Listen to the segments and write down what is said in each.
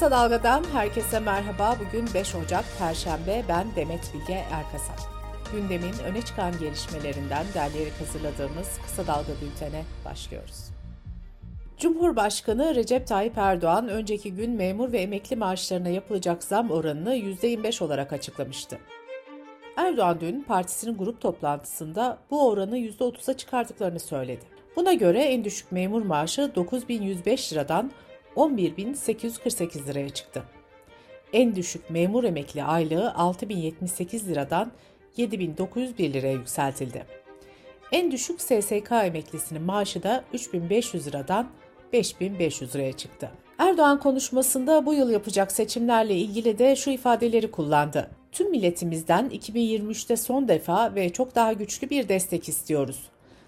Kısa Dalga'dan herkese merhaba. Bugün 5 Ocak Perşembe. Ben Demet Bilge Erkasap. Gündemin öne çıkan gelişmelerinden derleyerek hazırladığımız Kısa Dalga bültene başlıyoruz. Cumhurbaşkanı Recep Tayyip Erdoğan önceki gün memur ve emekli maaşlarına yapılacak zam oranını %25 olarak açıklamıştı. Erdoğan dün partisinin grup toplantısında bu oranı %30'a çıkardıklarını söyledi. Buna göre en düşük memur maaşı 9105 liradan 11.848 liraya çıktı. En düşük memur emekli aylığı 6.078 liradan 7.901 liraya yükseltildi. En düşük SSK emeklisinin maaşı da 3.500 liradan 5.500 liraya çıktı. Erdoğan konuşmasında bu yıl yapacak seçimlerle ilgili de şu ifadeleri kullandı. Tüm milletimizden 2023'te son defa ve çok daha güçlü bir destek istiyoruz.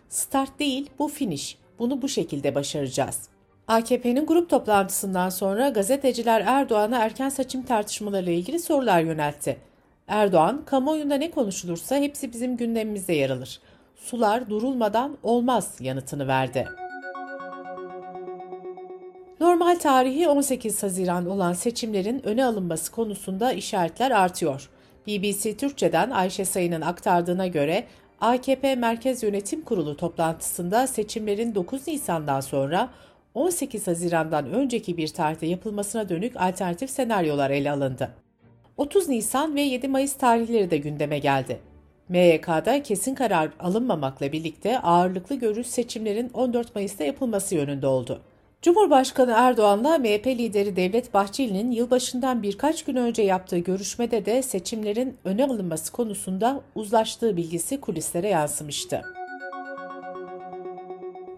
Start değil, bu finish. Bunu bu şekilde başaracağız. AKP'nin grup toplantısından sonra gazeteciler Erdoğan'a erken seçim tartışmalarıyla ilgili sorular yöneltti. Erdoğan, kamuoyunda ne konuşulursa hepsi bizim gündemimizde yer alır. Sular durulmadan olmaz yanıtını verdi. Normal tarihi 18 Haziran olan seçimlerin öne alınması konusunda işaretler artıyor. BBC Türkçe'den Ayşe Sayın'ın aktardığına göre AKP Merkez Yönetim Kurulu toplantısında seçimlerin 9 Nisan'dan sonra 18 Haziran'dan önceki bir tarihte yapılmasına dönük alternatif senaryolar ele alındı. 30 Nisan ve 7 Mayıs tarihleri de gündeme geldi. MYK'da kesin karar alınmamakla birlikte ağırlıklı görüş seçimlerin 14 Mayıs'ta yapılması yönünde oldu. Cumhurbaşkanı Erdoğan'la MHP lideri Devlet Bahçeli'nin yılbaşından birkaç gün önce yaptığı görüşmede de seçimlerin öne alınması konusunda uzlaştığı bilgisi kulislere yansımıştı.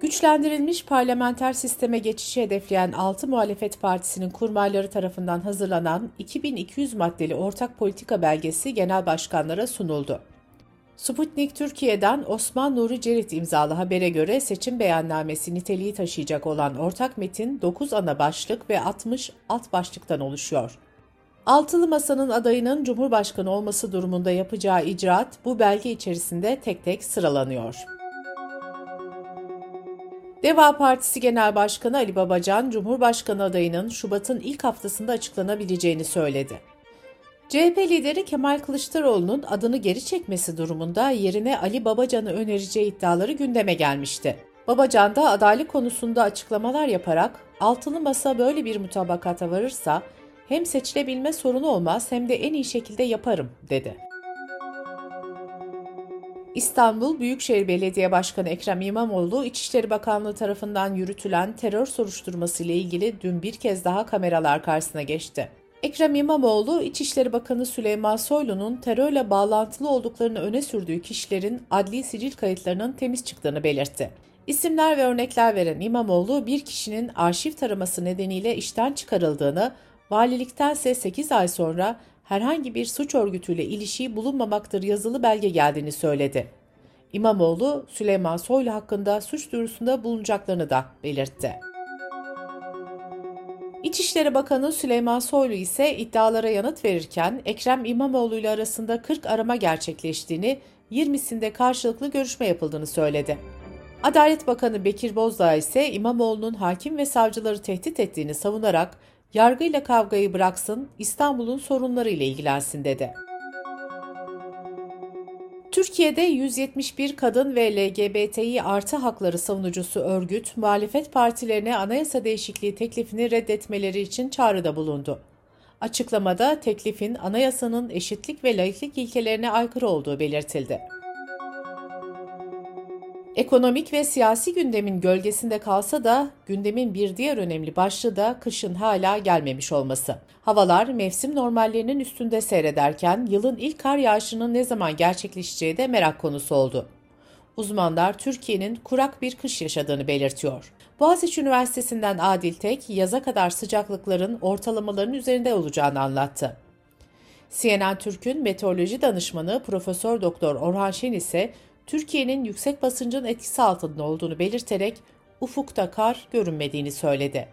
Güçlendirilmiş parlamenter sisteme geçişi hedefleyen 6 muhalefet partisinin kurmayları tarafından hazırlanan 2200 maddeli ortak politika belgesi genel başkanlara sunuldu. Sputnik Türkiye'den Osman Nuri Cerit imzalı habere göre seçim beyannamesi niteliği taşıyacak olan ortak metin 9 ana başlık ve 60 alt başlıktan oluşuyor. Altılı Masa'nın adayının Cumhurbaşkanı olması durumunda yapacağı icraat bu belge içerisinde tek tek sıralanıyor. Deva Partisi Genel Başkanı Ali Babacan, Cumhurbaşkanı adayının Şubat'ın ilk haftasında açıklanabileceğini söyledi. CHP lideri Kemal Kılıçdaroğlu'nun adını geri çekmesi durumunda yerine Ali Babacan'ı önereceği iddiaları gündeme gelmişti. Babacan da adaylık konusunda açıklamalar yaparak altılı masa böyle bir mutabakata varırsa hem seçilebilme sorunu olmaz hem de en iyi şekilde yaparım dedi. İstanbul Büyükşehir Belediye Başkanı Ekrem İmamoğlu, İçişleri Bakanlığı tarafından yürütülen terör soruşturması ile ilgili dün bir kez daha kameralar karşısına geçti. Ekrem İmamoğlu, İçişleri Bakanı Süleyman Soylu'nun terörle bağlantılı olduklarını öne sürdüğü kişilerin adli sicil kayıtlarının temiz çıktığını belirtti. İsimler ve örnekler veren İmamoğlu, bir kişinin arşiv taraması nedeniyle işten çıkarıldığını, valiliktense 8 ay sonra herhangi bir suç örgütüyle ilişiği bulunmamaktır yazılı belge geldiğini söyledi. İmamoğlu, Süleyman Soylu hakkında suç duyurusunda bulunacaklarını da belirtti. İçişleri Bakanı Süleyman Soylu ise iddialara yanıt verirken Ekrem İmamoğlu ile arasında 40 arama gerçekleştiğini, 20'sinde karşılıklı görüşme yapıldığını söyledi. Adalet Bakanı Bekir Bozdağ ise İmamoğlu'nun hakim ve savcıları tehdit ettiğini savunarak yargıyla kavgayı bıraksın, İstanbul'un sorunlarıyla ilgilensin dedi. Türkiye'de 171 kadın ve LGBTİ artı hakları savunucusu örgüt, muhalefet partilerine anayasa değişikliği teklifini reddetmeleri için çağrıda bulundu. Açıklamada teklifin anayasanın eşitlik ve laiklik ilkelerine aykırı olduğu belirtildi. Ekonomik ve siyasi gündemin gölgesinde kalsa da gündemin bir diğer önemli başlığı da kışın hala gelmemiş olması. Havalar mevsim normallerinin üstünde seyrederken yılın ilk kar yağışının ne zaman gerçekleşeceği de merak konusu oldu. Uzmanlar Türkiye'nin kurak bir kış yaşadığını belirtiyor. Boğaziçi Üniversitesi'nden Adil Tek, yaza kadar sıcaklıkların ortalamaların üzerinde olacağını anlattı. CNN Türk'ün meteoroloji danışmanı Profesör Doktor Orhan Şen ise Türkiye'nin yüksek basıncın etkisi altında olduğunu belirterek ufukta kar görünmediğini söyledi.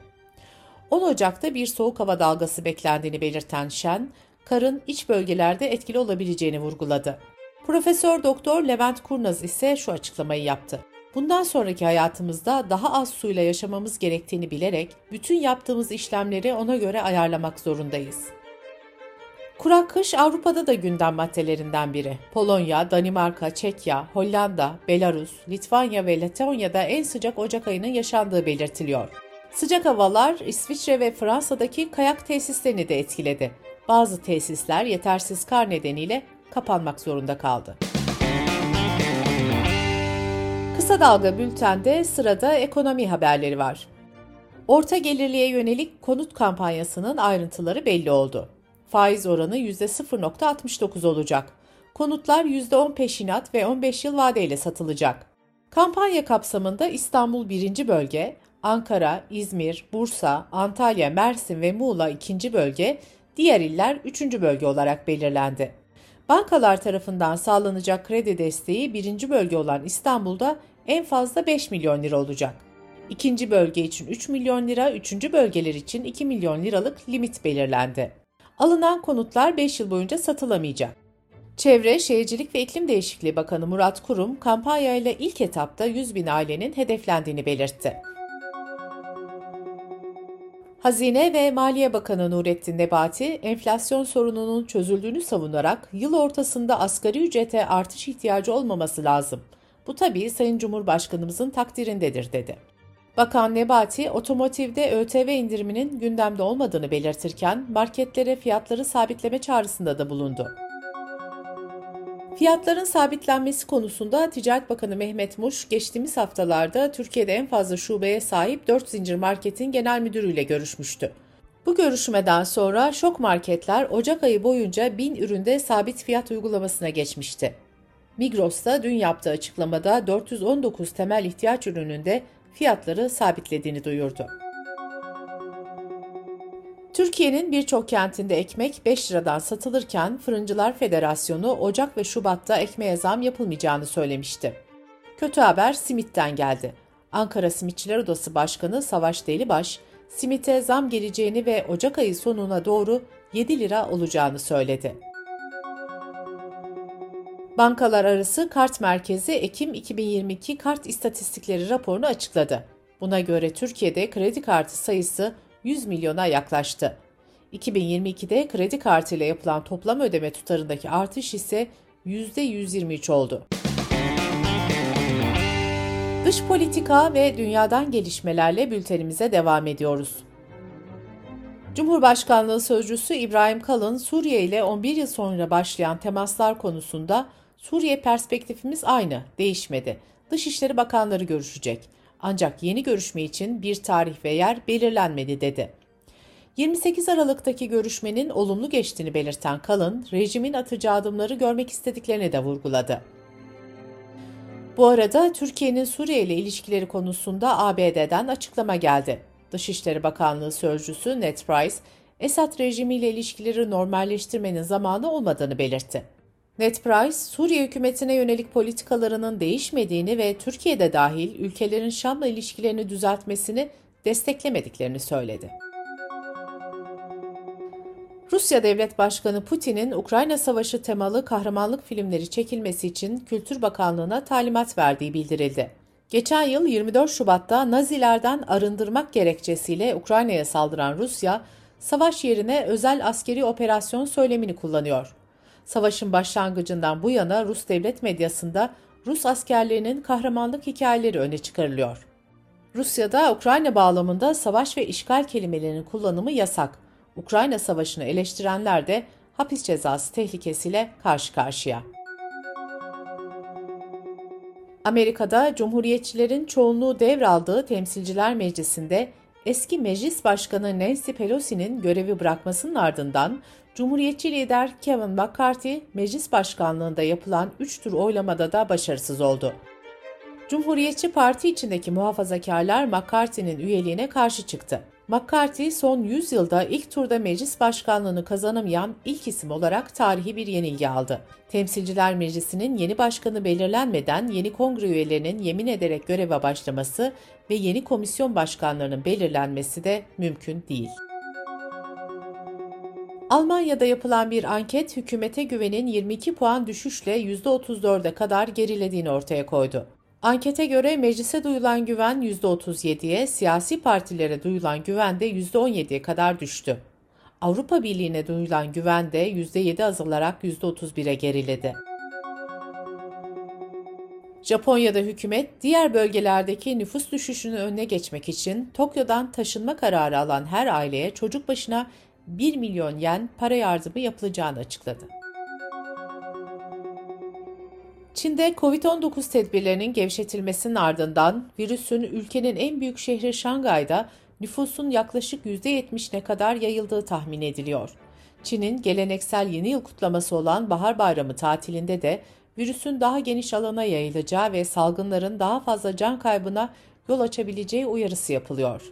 10 Ocak'ta bir soğuk hava dalgası beklendiğini belirten Şen, karın iç bölgelerde etkili olabileceğini vurguladı. Profesör Doktor Levent Kurnaz ise şu açıklamayı yaptı. Bundan sonraki hayatımızda daha az suyla yaşamamız gerektiğini bilerek bütün yaptığımız işlemleri ona göre ayarlamak zorundayız. Kurak kış Avrupa'da da gündem maddelerinden biri. Polonya, Danimarka, Çekya, Hollanda, Belarus, Litvanya ve Letonya'da en sıcak Ocak ayının yaşandığı belirtiliyor. Sıcak havalar İsviçre ve Fransa'daki kayak tesislerini de etkiledi. Bazı tesisler yetersiz kar nedeniyle kapanmak zorunda kaldı. Kısa Dalga Bülten'de sırada ekonomi haberleri var. Orta gelirliye yönelik konut kampanyasının ayrıntıları belli oldu. Faiz oranı %0.69 olacak. Konutlar %10 peşinat ve 15 yıl vadeyle satılacak. Kampanya kapsamında İstanbul 1. bölge, Ankara, İzmir, Bursa, Antalya, Mersin ve Muğla 2. bölge, diğer iller 3. bölge olarak belirlendi. Bankalar tarafından sağlanacak kredi desteği 1. bölge olan İstanbul'da en fazla 5 milyon lira olacak. İkinci bölge için 3 milyon lira, üçüncü bölgeler için 2 milyon liralık limit belirlendi. Alınan konutlar 5 yıl boyunca satılamayacak. Çevre, Şehircilik ve İklim Değişikliği Bakanı Murat Kurum, kampanyayla ilk etapta 100 bin ailenin hedeflendiğini belirtti. Hazine ve Maliye Bakanı Nurettin Nebati, enflasyon sorununun çözüldüğünü savunarak yıl ortasında asgari ücrete artış ihtiyacı olmaması lazım. Bu tabii Sayın Cumhurbaşkanımızın takdirindedir dedi. Bakan Nebati, otomotivde ÖTV indiriminin gündemde olmadığını belirtirken marketlere fiyatları sabitleme çağrısında da bulundu. Fiyatların sabitlenmesi konusunda Ticaret Bakanı Mehmet Muş geçtiğimiz haftalarda Türkiye'de en fazla şubeye sahip 4 zincir marketin genel müdürüyle görüşmüştü. Bu görüşmeden sonra şok marketler Ocak ayı boyunca 1000 üründe sabit fiyat uygulamasına geçmişti. Migros da dün yaptığı açıklamada 419 temel ihtiyaç ürününde fiyatları sabitlediğini duyurdu. Türkiye'nin birçok kentinde ekmek 5 liradan satılırken Fırıncılar Federasyonu Ocak ve Şubat'ta ekmeğe zam yapılmayacağını söylemişti. Kötü haber simitten geldi. Ankara Simitçiler Odası Başkanı Savaş Delibaş, simite zam geleceğini ve Ocak ayı sonuna doğru 7 lira olacağını söyledi. Bankalar arası kart merkezi Ekim 2022 kart istatistikleri raporunu açıkladı. Buna göre Türkiye'de kredi kartı sayısı 100 milyona yaklaştı. 2022'de kredi kartıyla yapılan toplam ödeme tutarındaki artış ise %123 oldu. Dış politika ve dünyadan gelişmelerle bültenimize devam ediyoruz. Cumhurbaşkanlığı Sözcüsü İbrahim Kalın, Suriye ile 11 yıl sonra başlayan temaslar konusunda Suriye perspektifimiz aynı, değişmedi. Dışişleri Bakanları görüşecek. Ancak yeni görüşme için bir tarih ve yer belirlenmedi dedi. 28 Aralık'taki görüşmenin olumlu geçtiğini belirten Kalın, rejimin atacağı adımları görmek istediklerini de vurguladı. Bu arada Türkiye'nin Suriye ile ilişkileri konusunda ABD'den açıklama geldi. Dışişleri Bakanlığı Sözcüsü Ned Price, Esad rejimiyle ilişkileri normalleştirmenin zamanı olmadığını belirtti. Ned Price, Suriye hükümetine yönelik politikalarının değişmediğini ve Türkiye'de dahil ülkelerin Şam'la ilişkilerini düzeltmesini desteklemediklerini söyledi. Rusya Devlet Başkanı Putin'in Ukrayna Savaşı temalı kahramanlık filmleri çekilmesi için Kültür Bakanlığı'na talimat verdiği bildirildi. Geçen yıl 24 Şubat'ta Nazilerden arındırmak gerekçesiyle Ukrayna'ya saldıran Rusya, savaş yerine özel askeri operasyon söylemini kullanıyor. Savaşın başlangıcından bu yana Rus devlet medyasında Rus askerlerinin kahramanlık hikayeleri öne çıkarılıyor. Rusya'da Ukrayna bağlamında savaş ve işgal kelimelerinin kullanımı yasak. Ukrayna Savaşı'nı eleştirenler de hapis cezası tehlikesiyle karşı karşıya. Amerika'da Cumhuriyetçilerin çoğunluğu devraldığı Temsilciler Meclisi'nde eski Meclis Başkanı Nancy Pelosi'nin görevi bırakmasının ardından Cumhuriyetçi lider Kevin McCarthy meclis başkanlığında yapılan 3 tur oylamada da başarısız oldu. Cumhuriyetçi Parti içindeki muhafazakarlar McCarthy'nin üyeliğine karşı çıktı. McCarthy son 100 yılda ilk turda meclis başkanlığını kazanamayan ilk isim olarak tarihi bir yenilgi aldı. Temsilciler Meclisi'nin yeni başkanı belirlenmeden yeni kongre üyelerinin yemin ederek göreve başlaması ve yeni komisyon başkanlarının belirlenmesi de mümkün değil. Almanya'da yapılan bir anket hükümete güvenin 22 puan düşüşle %34'e kadar gerilediğini ortaya koydu. Ankete göre meclise duyulan güven %37'ye, siyasi partilere duyulan güven de %17'ye kadar düştü. Avrupa Birliği'ne duyulan güven de %7 azalarak %31'e geriledi. Japonya'da hükümet diğer bölgelerdeki nüfus düşüşünün önüne geçmek için Tokyo'dan taşınma kararı alan her aileye çocuk başına 1 milyon yen para yardımı yapılacağını açıkladı. Çin'de Covid-19 tedbirlerinin gevşetilmesinin ardından virüsün ülkenin en büyük şehri Şangay'da nüfusun yaklaşık %70'ne kadar yayıldığı tahmin ediliyor. Çin'in geleneksel yeni yıl kutlaması olan Bahar Bayramı tatilinde de virüsün daha geniş alana yayılacağı ve salgınların daha fazla can kaybına yol açabileceği uyarısı yapılıyor.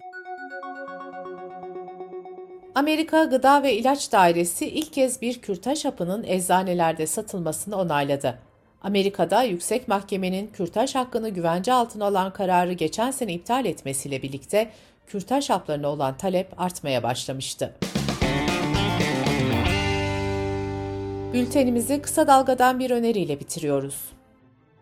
Amerika Gıda ve İlaç Dairesi ilk kez bir kürtaj hapının eczanelerde satılmasını onayladı. Amerika'da yüksek mahkemenin kürtaj hakkını güvence altına alan kararı geçen sene iptal etmesiyle birlikte kürtaj haplarına olan talep artmaya başlamıştı. Bültenimizi kısa dalgadan bir öneriyle bitiriyoruz.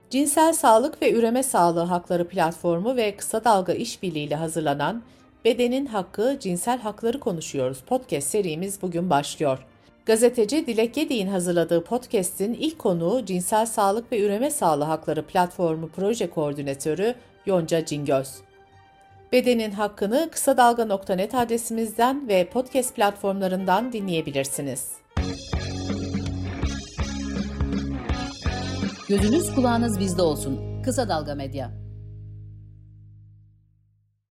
Cinsel Sağlık ve Üreme Sağlığı Hakları Platformu ve Kısa Dalga İşbirliği ile hazırlanan Bedenin Hakkı, Cinsel Hakları Konuşuyoruz podcast serimiz bugün başlıyor. Gazeteci Dilek Yediğin hazırladığı podcast'in ilk konuğu Cinsel Sağlık ve Üreme Sağlığı Hakları Platformu Proje Koordinatörü Yonca Cingöz. Bedenin Hakkını kısa dalga.net adresimizden ve podcast platformlarından dinleyebilirsiniz. Gözünüz kulağınız bizde olsun. Kısa Dalga Medya.